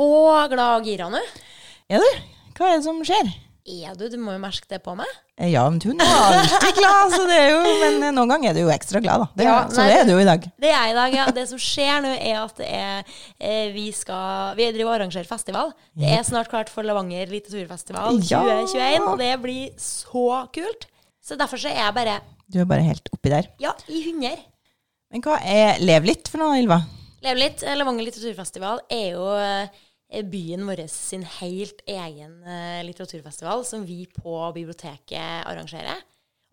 så glad og gira nå. Er du? Hva er det som skjer? Er du? Du må jo merke det på meg. Eh, Ja, men hun er alltid glad, så det er jo, men eh, noen ganger er du jo ekstra glad, da. Det, Ja, så nei, det er du jo i dag. Det er jeg i dag, ja. Det som skjer nå, er at det er, eh, vi skal Vi driver og arrangerer festival. Det er snart klart for Levanger litteraturfestival Ja. 2021, og det blir så kult. Så derfor så er jeg bare Du er bare helt oppi der. ja, i hunder. Men hva er Lev litt for noe, Ylva? Lev litt. Lavanger Levanger litteraturfestival er jo byen vår sin helt egen eh, litteraturfestival, som vi på biblioteket arrangerer.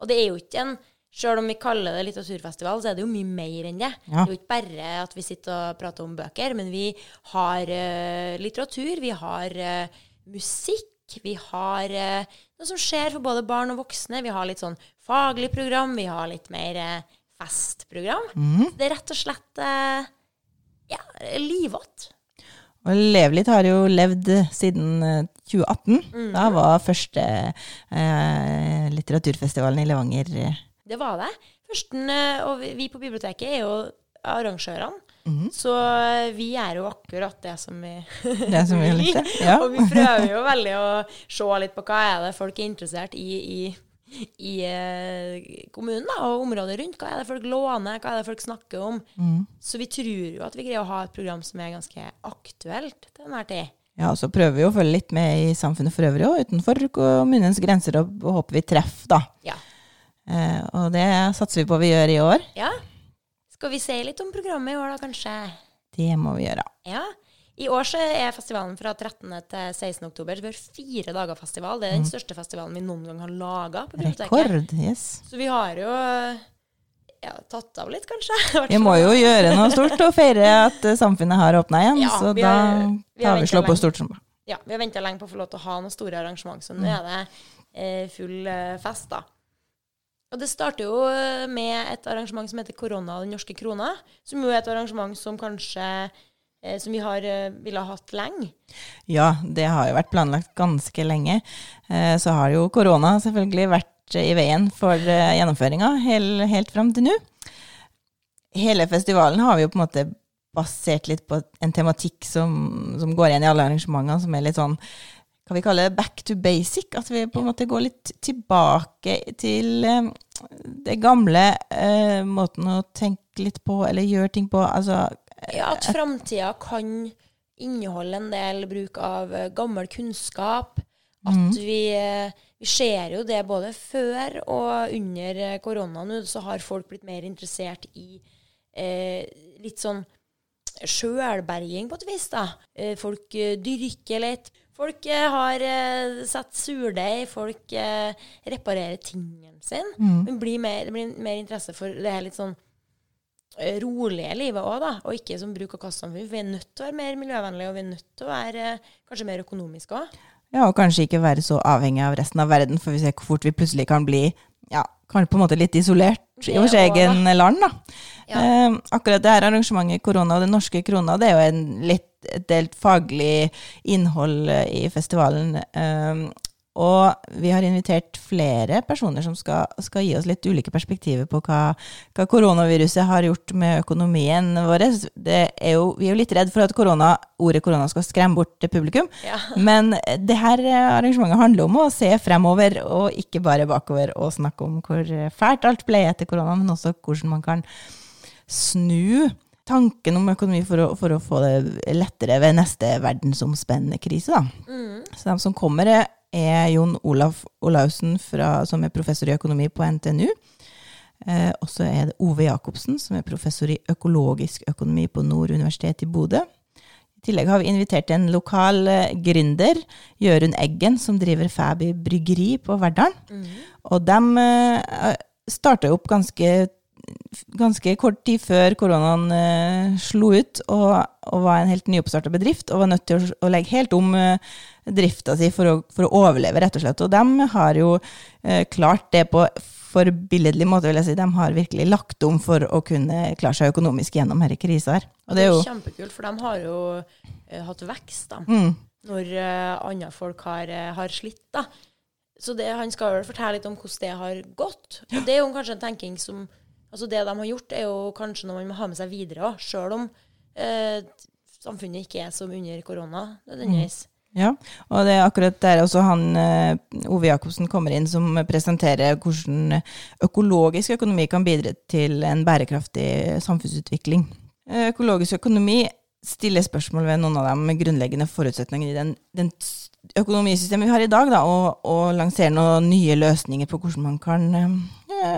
Og det er jo ikke en Sjøl om vi kaller det litteraturfestival, så er det jo mye mer enn det. Ja. Det er jo ikke bare at vi sitter og prater om bøker, men vi har uh, litteratur, vi har uh, musikk, vi har uh, noe som skjer for både barn og voksne. Vi har litt sånn faglig program, vi har litt mer eh, festprogram. Det er rett og slett eh, ja, livått. Og Lev litt har jo levd siden eh, 2018. Mm. Da var første eh, litteraturfestivalen i Levanger eh, Det var det. Førsten, eh, og vi- på biblioteket er jo arrangørene. Mm. Så eh, vi er jo akkurat det som vi Det som vi likte. Ja. Og vi prøver jo veldig å se litt på hva er det folk er interessert i i, i eh, kommunen da, og området rundt. Hva er det folk låner, hva er det folk snakker om? Mm. Så vi tror jo at vi greier å ha et program som er ganske aktuelt til enhver tid. Ja, og så prøver vi å følge litt med i samfunnet for øvrig, og utenfor kommunens grenser, og, og håper vi treffer, da. Ja. Eh, og det satser vi på vi gjør i år. ja. Skal vi se litt om programmet i år, da, kanskje? Det må vi gjøre. Ja. I år så er festivalen fra 13. til 16. oktober. Så vi har fire dager festival. Det er den største festivalen vi noen gang har laga på biblioteket. Rekord, yes. Så vi har jo ja, tatt av litt, kanskje. Vi må jo gjøre noe stort og feire at samfunnet har åpna igjen, Ja, så da har- vi har tar vi ventet slå på stort som Ja, vi har venta lenge på å få lov til å ha noen store arrangement, så nå er det eh, full eh, fest, da. Og det starter jo eh, med et arrangement som heter Korona og den norske krona, som jo er et arrangement som kanskje som vi har eh, ville ha hatt lenge. Ja, det har jo vært planlagt ganske lenge. Eh, Så har jo korona selvfølgelig vært i veien for eh, gjennomføringa helt, helt fram til nå. Hele festivalen har vi jo på en måte basert litt på en tematikk som, som går igjen i alle arrangementene, som er litt sånn kan vi kalle det back to basic. At vi på en måte går litt tilbake til eh, det gamle eh, måten å tenke litt på, eller gjøre ting på. Altså, Ja, at framtida kan inneholde en del bruk av eh, gammel kunnskap. At vi, eh, vi ser jo det både før og under eh, korona nå, så har folk blitt mer interessert i eh, litt sånn sjølberging på et vis, da. Folk dyrker litt. Folk har eh, satt surdeig, folk eh, reparerer tingene sine. Men blir mer, det blir mer interesse for det her litt sånn rolige livet òg, da. Og ikke som bruk- og kastsamfunn. Vi er nødt til å være mer miljøvennlige, og vi er nødt til å være eh, kanskje mer økonomiske òg. Ja, og kanskje ikke være så avhengig av resten av verden, for vi ser hvor fort vi plutselig kan bli ja, kanskje på en måte litt isolert i vårt egen land. da. Ja. Eh, akkurat det her arrangementet Korona og Den norske krona, det er jo en litt delt faglig innhold eh, i festivalen. Eh, og vi har invitert flere personer som skal, skal gi oss litt ulike perspektiver på hva, hva koronaviruset har gjort med økonomien vår. Det er jo, vi er jo litt redd for at korona, ordet korona skal skremme bort publikum. Ja. Men det her arrangementet handler om å se fremover, og ikke bare bakover, og snakke om hvor fælt alt ble etter korona, men også hvordan man kan snu tanken om økonomi for å, for å få det lettere ved neste verdensomspennende krise. Da. Så de som kommer, er, Jon Olaf Olaussen, fra, som er professor i økonomi på NTNU. Eh, og så er det Ove Jacobsen, som er professor i økologisk økonomi på Nord universitet i Bodø. I tillegg har vi invitert en lokal eh, gründer, Jørund Eggen, som driver Fæby bryggeri på Verdalen. Og de eh, starta opp ganske, ganske kort tid før koronaen eh, slo ut, og, og var en helt nyoppstarta bedrift, og var nødt til å, å legge helt om eh, drifta si for å, for å overleve, rett og slett. Og de har jo eh, klart det på forbilledlig måte, vil jeg si. De har virkelig lagt om for å kunne klare seg økonomisk gjennom denne krisa her. Og det er jo kjempekult, for de har jo eh, hatt vekst da, mm, når eh, andre folk har, eh, har slitt. da. Så det, han skal vel fortelle litt om hvordan det har gått. Og det er jo kanskje en tenking som Altså det de har gjort, er jo kanskje noe man må ha med seg videre òg, sjøl om eh, samfunnet ikke er som under korona nødvendigvis. Ja, og det er akkurat der også han eh, Ove Jacobsen kommer inn, som presenterer hvordan økologisk økonomi kan bidra til en bærekraftig samfunnsutvikling. Eh, Økologisk økonomi stiller spørsmål ved noen av de grunnleggende forutsetningene i den, den økonomisystemet vi har i dag, da, og, og lanserer noen nye løsninger på hvordan man kan eh,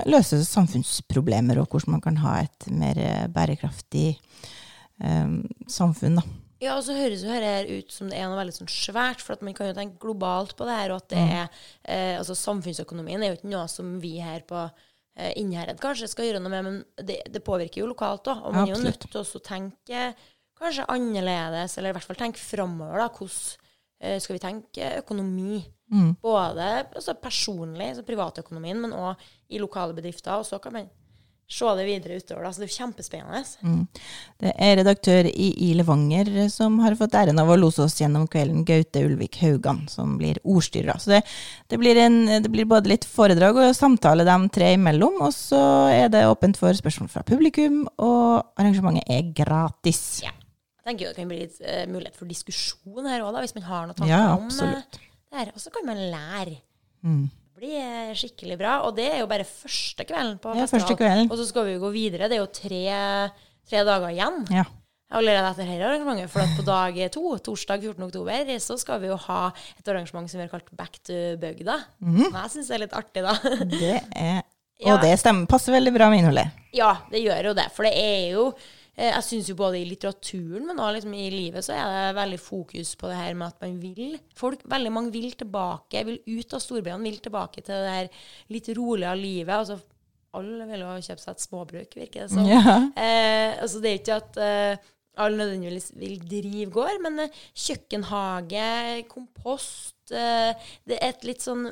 løse samfunnsproblemer, og hvordan man kan ha et mer eh, bærekraftig eh, samfunn. da. Ja, og så høres jo dette ut som det er noe veldig sånn svært, for at man kan jo tenke globalt på det her, og at det er eh, Altså samfunnsøkonomien er jo ikke noe som vi her på eh, Innherred kanskje skal gjøre noe med, men det, det påvirker jo lokalt òg. Og man er jo nødt til å tenke kanskje annerledes, eller i hvert fall tenke framover, da. Hvordan skal vi tenke økonomi? Mm. Både altså personlig, altså privatøkonomien, men òg i lokale bedrifter. Og så kan man se det videre utover. Da. Så det er kjempespennende. Mm. Det er redaktør i I Levanger som har fått æren av å lose oss gjennom kvelden, Gaute Ulvik Haugan, som blir ordstyrer. Så det, det, blir en, det blir både litt foredrag og samtale dem tre imellom, og så er det åpent for spørsmål fra publikum, og arrangementet er gratis. Ja. Jeg tenker jo det kan bli litt uh, mulighet for diskusjon her òg, hvis man har noen tanker Ja, om eh, det her. Og så kan man lære. Mm. Det blir eh, skikkelig bra. Og det er jo bare første kvelden på Ja, festival. kvelden. Og så skal vi jo gå videre. Det er jo tre, tre dager igjen. Ja. Allerede etter dette arrangementet. For på dag to, torsdag 14. oktober, så skal vi jo ha et arrangement som vi har kalt Back to bygda. Mm. Jeg syns er litt artig, da. Det er, Ja. og det stemmer, passer veldig bra med innholdet. Ja, det gjør jo det. For det er jo Jeg syns jo både i litteraturen, men også liksom i livet, så er det veldig fokus på det her med at man vil Folk, veldig mange vil tilbake, vil ut av storbyene, vil tilbake til det her litt roligere livet. Altså, alle vil jo kjøpe seg et småbruk, virker det som. Ja. Eh, altså, det er ikke at eh, alle nødvendigvis vil drive gård, men eh, kjøkkenhage, kompost eh, Det er et litt sånn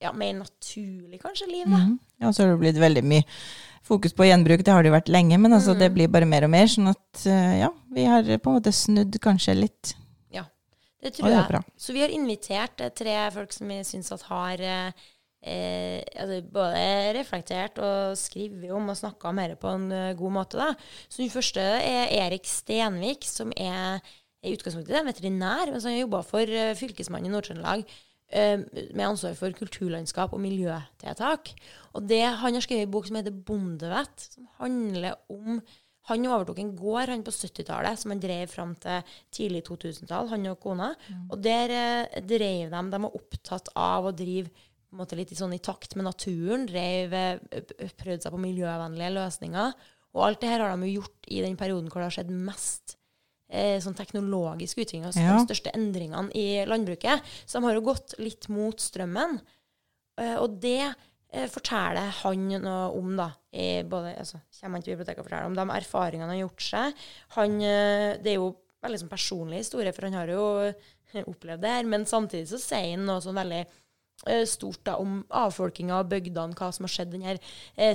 ja, mer naturlig, kanskje, liv, da. Mhm. Ja, så har det blitt veldig mye fokus på gjenbruk, det har det jo vært lenge, men altså, Mm. det blir bare mer og mer, sånn at eh, ja, vi har på en måte snudd kanskje litt. Ja, Det tror det er jeg. Så vi har invitert eh, tre folk som vi syns at har eh, eh, altså både reflektert og skrevet om og snakka om dette på en uh, god måte. Da. Så den første er Erik Stenvik, som er i utgangspunktet en veterinær, men som har jobba for uh, Fylkesmannen i Nord-Trøndelag med ansvar for kulturlandskap og miljøtiltak. Og det, han har skrevet en bok som heter 'Bondevett', som handler om han overtok en gård han på 70-tallet som han drev fram til tidlig 2000-tall, han og kona. Og der eh, drev de De var opptatt av å drive måte litt i sånn i takt med naturen. Drev, eh, prøvde seg på miljøvennlige løsninger. Og alt det her har de gjort i den perioden hvor det har skjedd mest eh, sånn teknologisk utvikling, altså Ja. de største endringene i landbruket. Så de har jo gått litt mot strømmen. Eh, og det eh, forteller han noe om, da. I både, altså, kommer han til biblioteket og forteller om de erfaringene han har gjort seg. Han, eh, det er jo veldig sånn personlig historie, for han har jo eh, opplevd det her. Men samtidig så sier han noe sånn veldig eh, stort da, om avfolkinga av bygdene, hva som har skjedd, den her eh,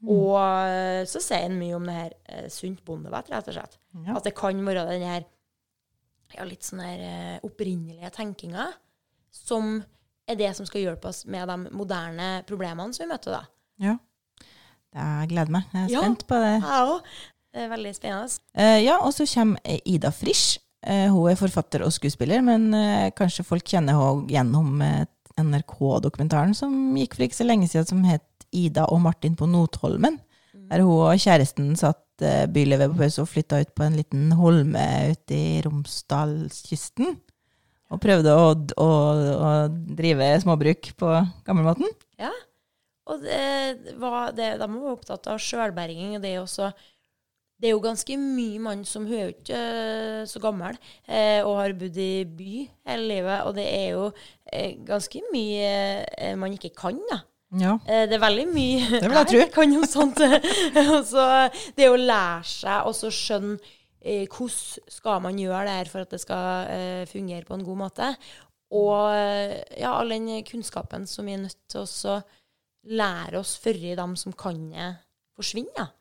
sentraliseringa. Og eh, så sier han mye om det her eh, sunt bondevett, rett og slett. Ja. At det kan være den her ja, litt sånn her eh, opprinnelige tenkinga som er det som skal hjelpe oss med de moderne problemene som vi møter da. Ja. Jeg gleder meg. Jeg er Ja. spent på det. Jeg òg. Det veldig spennende. Eh, ja, og så kommer Ida Frisch. Eh, hun er forfatter og skuespiller, men eh, kanskje folk kjenner henne gjennom NRK-dokumentaren som gikk for ikke så lenge siden, som het Ida og Martin på Notholmen. Der hun og kjæresten satt eh, bylivet på pause og flytta ut på en liten holme ute i Romsdalskysten. Og prøvde å, å, å drive småbruk på gammelmåten. Ja. Og det var det, de var opptatt av sjølberging. Det det er jo ganske mye mann som hun er ikke eh, så gammel eh, og har bodd i by hele livet. Og det er jo eh, ganske mye eh, man ikke kan, da. Ja. Eh, Det er veldig mye Det vil jeg ikke kan om sånt. Så det å lære seg og så skjønne eh, hvordan skal man gjøre det her for at det skal eh, fungere på en god måte. Og eh, ja, all den kunnskapen som vi er nødt til å lære oss før dem som kan det, forsvinner.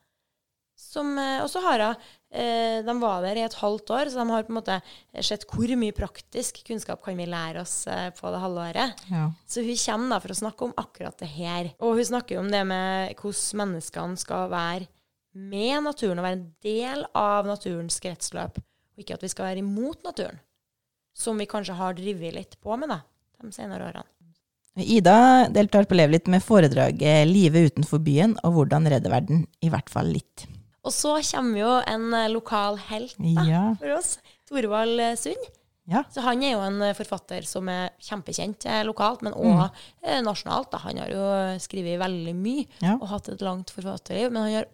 Som, og så har hun eh, De var der i et halvt år, så de har på en måte sett hvor mye praktisk kunnskap kan vi lære oss eh, på det halvåret. ja. Så hun kommer da for å snakke om akkurat det her. Og hun snakker om det med hvordan menneskene skal være med naturen og være en del av naturens kretsløp, og ikke at vi skal være imot naturen, som vi kanskje har drevet litt på med da, de senere årene. Ida deltar på Lev litt med foredraget 'Livet utenfor byen' og 'Hvordan redde verden', i hvert fall litt. Og så kommer jo en eh, lokal helt da, Ja. for oss, Torvald eh, Sund. Ja. Så han er jo en eh, forfatter som er kjempekjent lokalt, men òg mm. nasjonalt. Da. Han har jo skrevet veldig mye Ja. og hatt et langt forfatterliv. Men han har,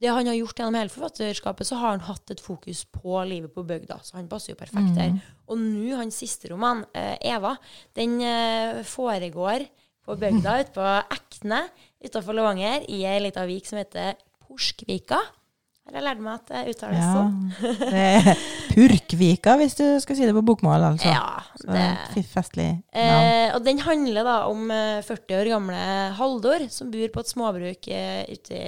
det han har gjort gjennom hele forfatterskapet, så har han hatt et fokus på livet på bygda. Så han passer jo perfekt der. Og nå, hans siste roman, 'Eva', den foregår på bygda ute på Ekne utafor Levanger, i ei lita vik som heter Porskvika. Jeg lærte meg at det uttales ja. sånn. Det er Purkvika, hvis du skal si det på bokmål, altså. Ja, det Så festlig navn. Eh, og den handler da om eh, 40 år gamle Haldor, som bor på et småbruk eh, ute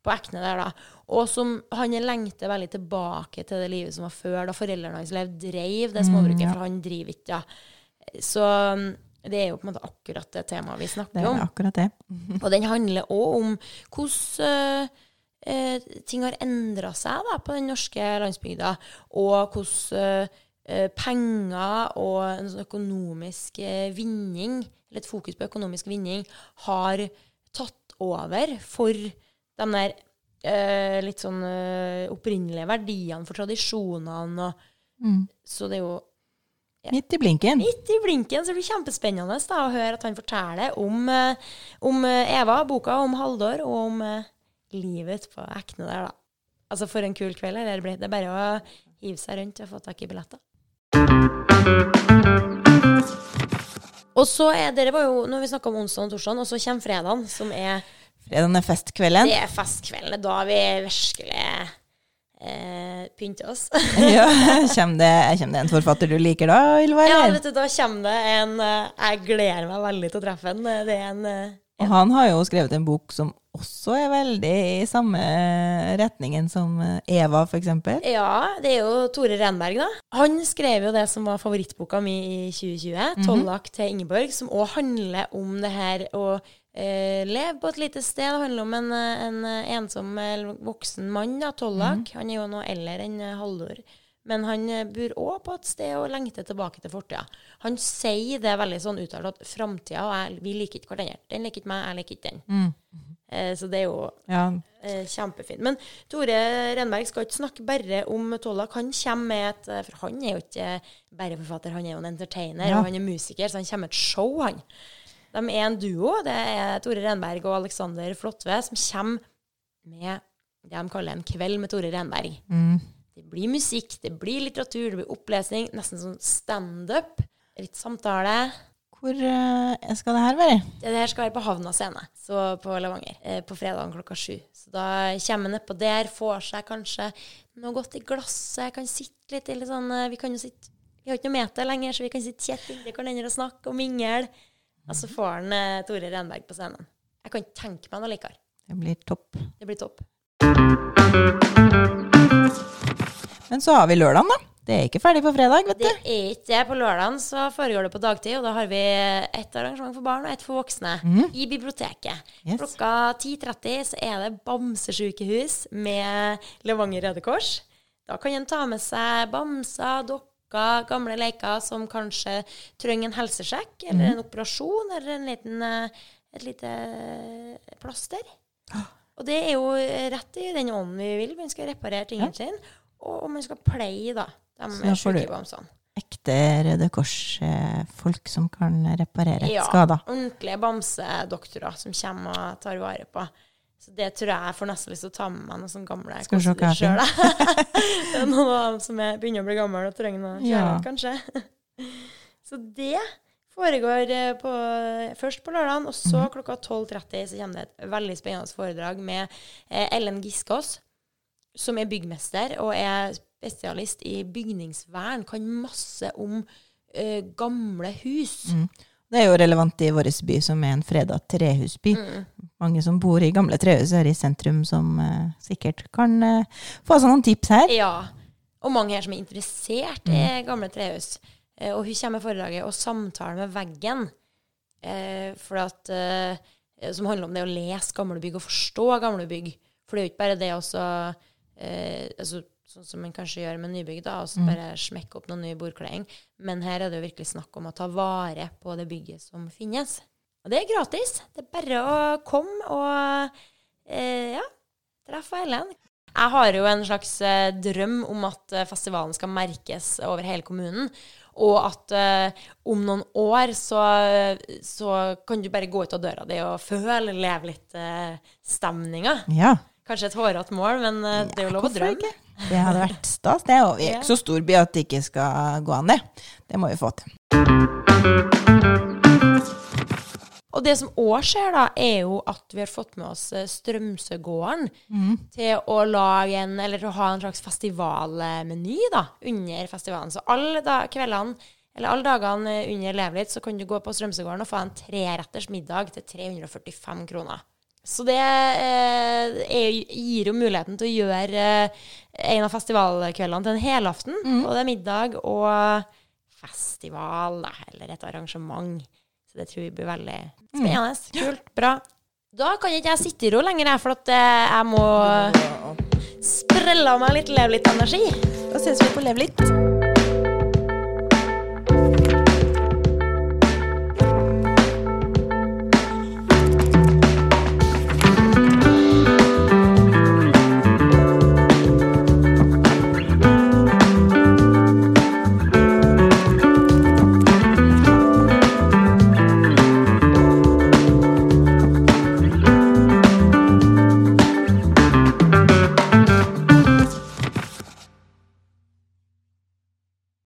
på Ekne der, da. Og som han lengter veldig tilbake til det livet som var før, da foreldrene hans levde, dreiv det småbruket, ja. for han driver ikke, ja. Så mm, det er jo på en måte akkurat det temaet vi snakker Det er om. akkurat det. Og den handler òg om hvordan eh, ting har endra seg da, på den norske landsbygda, og hvordan eh, penger og en sånn økonomisk eh, vinning, eller et fokus på økonomisk vinning, har tatt over for de der eh, litt sånn eh, opprinnelige verdiene, for tradisjonene. Og, Mm. så det er jo Midt i blinken. midt i blinken, så det blir kjempespennende da, å høre at han forteller om, eh, om Eva, boka om Haldor, og om livet på Ekne der, da. Altså, for en kul kveld det blir. Det er bare å hive seg rundt og få tak i billetter. Og så er dere var jo, Nå har vi snakka om onsdag og torsdag, og så kommer fredagen, som er Fredagen er festkvelden. Det er festkvelden. Da vi virkelig eh, pynter oss. ja, kommer, det, kommer det en forfatter du liker da, Ylva? Ja, vet du, da kommer det en eh, Jeg gleder meg veldig til å treffe en. Det er en eh, Og han har jo skrevet en bok som også er veldig i samme retningen som Eva, eksempel. Ja, det er jo Tore Renberg, da. Han skrev jo det som var favorittboka mi i 2020, 'Tollak til Ingeborg', som òg handler om det her å eh, leve på et lite sted. Det handler om en, en ensom voksen mann, da, Tollak. Han er jo noe eldre enn Haldor. Men han eh, bor òg på et sted og lengter tilbake til fortida. Han sier det veldig sånn uttalt at framtida og jeg, vi liker ikke hverandre. Den liker ikke meg, jeg liker ikke den. Eh, så det er jo Ja, Eh, kjempefint. Men Tore Renberg skal ikke snakke bare om Tollak. Han kommer med et For han er jo ikke bare forfatter, han er jo en entertainer, Ja. og han er musiker, så han kommer med et show, han. De er en duo. Det er Tore Renberg og Alexander Flåtve som kommer med det de kaller en kveld med Tore Renberg. Mm. Det blir musikk, det blir litteratur, det blir opplesning, nesten sånn standup. Litt samtale. Hvor eh, skal det her være? Det her skal være på Havna scene, så på Levanger, eh, på fredagen klokka sju. Så da kommer man nedpå der, får seg kanskje noe godt i glasset, kan sitte litt litt sånn eh, Vi kan jo sitte Vi har ikke noe meter lenger, så vi kan sitte tett inntil hverandre og snakke og mingle. Og så får han eh, Tore Renberg på scenen. Jeg kan ikke tenke meg noe likere. Det blir topp. Det blir topp. Men så har vi lørdagen, da. Det er ikke ferdig på fredag, vet du. Det er ikke det. På lørdagen så foregår det på dagtid, og da har vi ett arrangement for barn og ett for voksne i biblioteket. Yes. Klokka 10.30 så er det Bamsesykehus med Levanger Røde Kors. Da kan en ta med seg bamser, dokker, gamle leker som kanskje trenger en helsesjekk, eller en operasjon, eller en liten, eh, et lite plaster. Og det er jo rett i den ånden vi vil. Man skal reparere tingene sine, og man skal pleie, da. De du- syke bamsene. Ekte Røde Kors-folk som kan reparere Ja, skader. ordentlige bamsedoktorer som kommer og tar vare på. Så det tror jeg jeg får nesten lyst til å ta med meg noen sånne gamle Skal vi se hva jeg sjøl. det er noen av dem som er, begynner å bli gamle og trenger noe Ja. kanskje. Så det foregår eh, på, først på lørdagen, og så Mhm. klokka 12.30 så kommer det et veldig spennende foredrag med eh, Ellen Giskås, som er byggmester og er spesialist i bygningsvern. Kan masse om eh, gamle hus. Mm. Det er jo relevant i vår by, som er en freda trehusby. Mm. Mange som bor i gamle trehus her i sentrum, som eh, sikkert kan eh, få seg noen tips her. Ja. Og mange her som er interessert i gamle trehus. Eh, og hun kommer i foredraget og samtaler med veggen. Eh, for at, eh, som handler om det å lese gamle bygg og forstå gamle bygg. For det er jo ikke bare det også eh, altså, Sånn som man kanskje gjør med nybygg, da, og så Mm. bare smekke opp noen ny bordkleding. Men her er det jo virkelig snakk om å ta vare på det bygget som finnes. Og det er gratis. Det er bare å komme og eh, ja, treffe Ellen. Jeg har jo en slags eh, drøm om at eh, festivalen skal merkes over hele kommunen. Og at eh, om noen år så, så kan du bare gå ut av døra di og føle, leve litt eh, stemninga. Ja. Kanskje et hårete mål, men eh, det er jo lov å drømme. Det hadde vært stas, det. Og vi er ikke så stor by at det ikke skal gå an, det. Det må vi få til. Og det som òg skjer, da, er jo at vi har fått med oss Strømsøgården mm. til å lage en, eller å ha en slags festivalmeny da, under festivalen. Så alle da, kveldene, eller alle dagene under Lev litt, så kan du gå på Strømsøgården og få en treretters middag til 345 kroner. Så det eh, gir jo muligheten til å gjøre eh, en av festivalkveldene til en helaften. Og det er middag og festival, eller et arrangement. Så det tror vi blir veldig spennende. Kult. Bra. Da kan ikke jeg sitte i ro lenger, for at eh, jeg må sprelle av meg litt, leve litt energi. Da ses vi på Lev litt.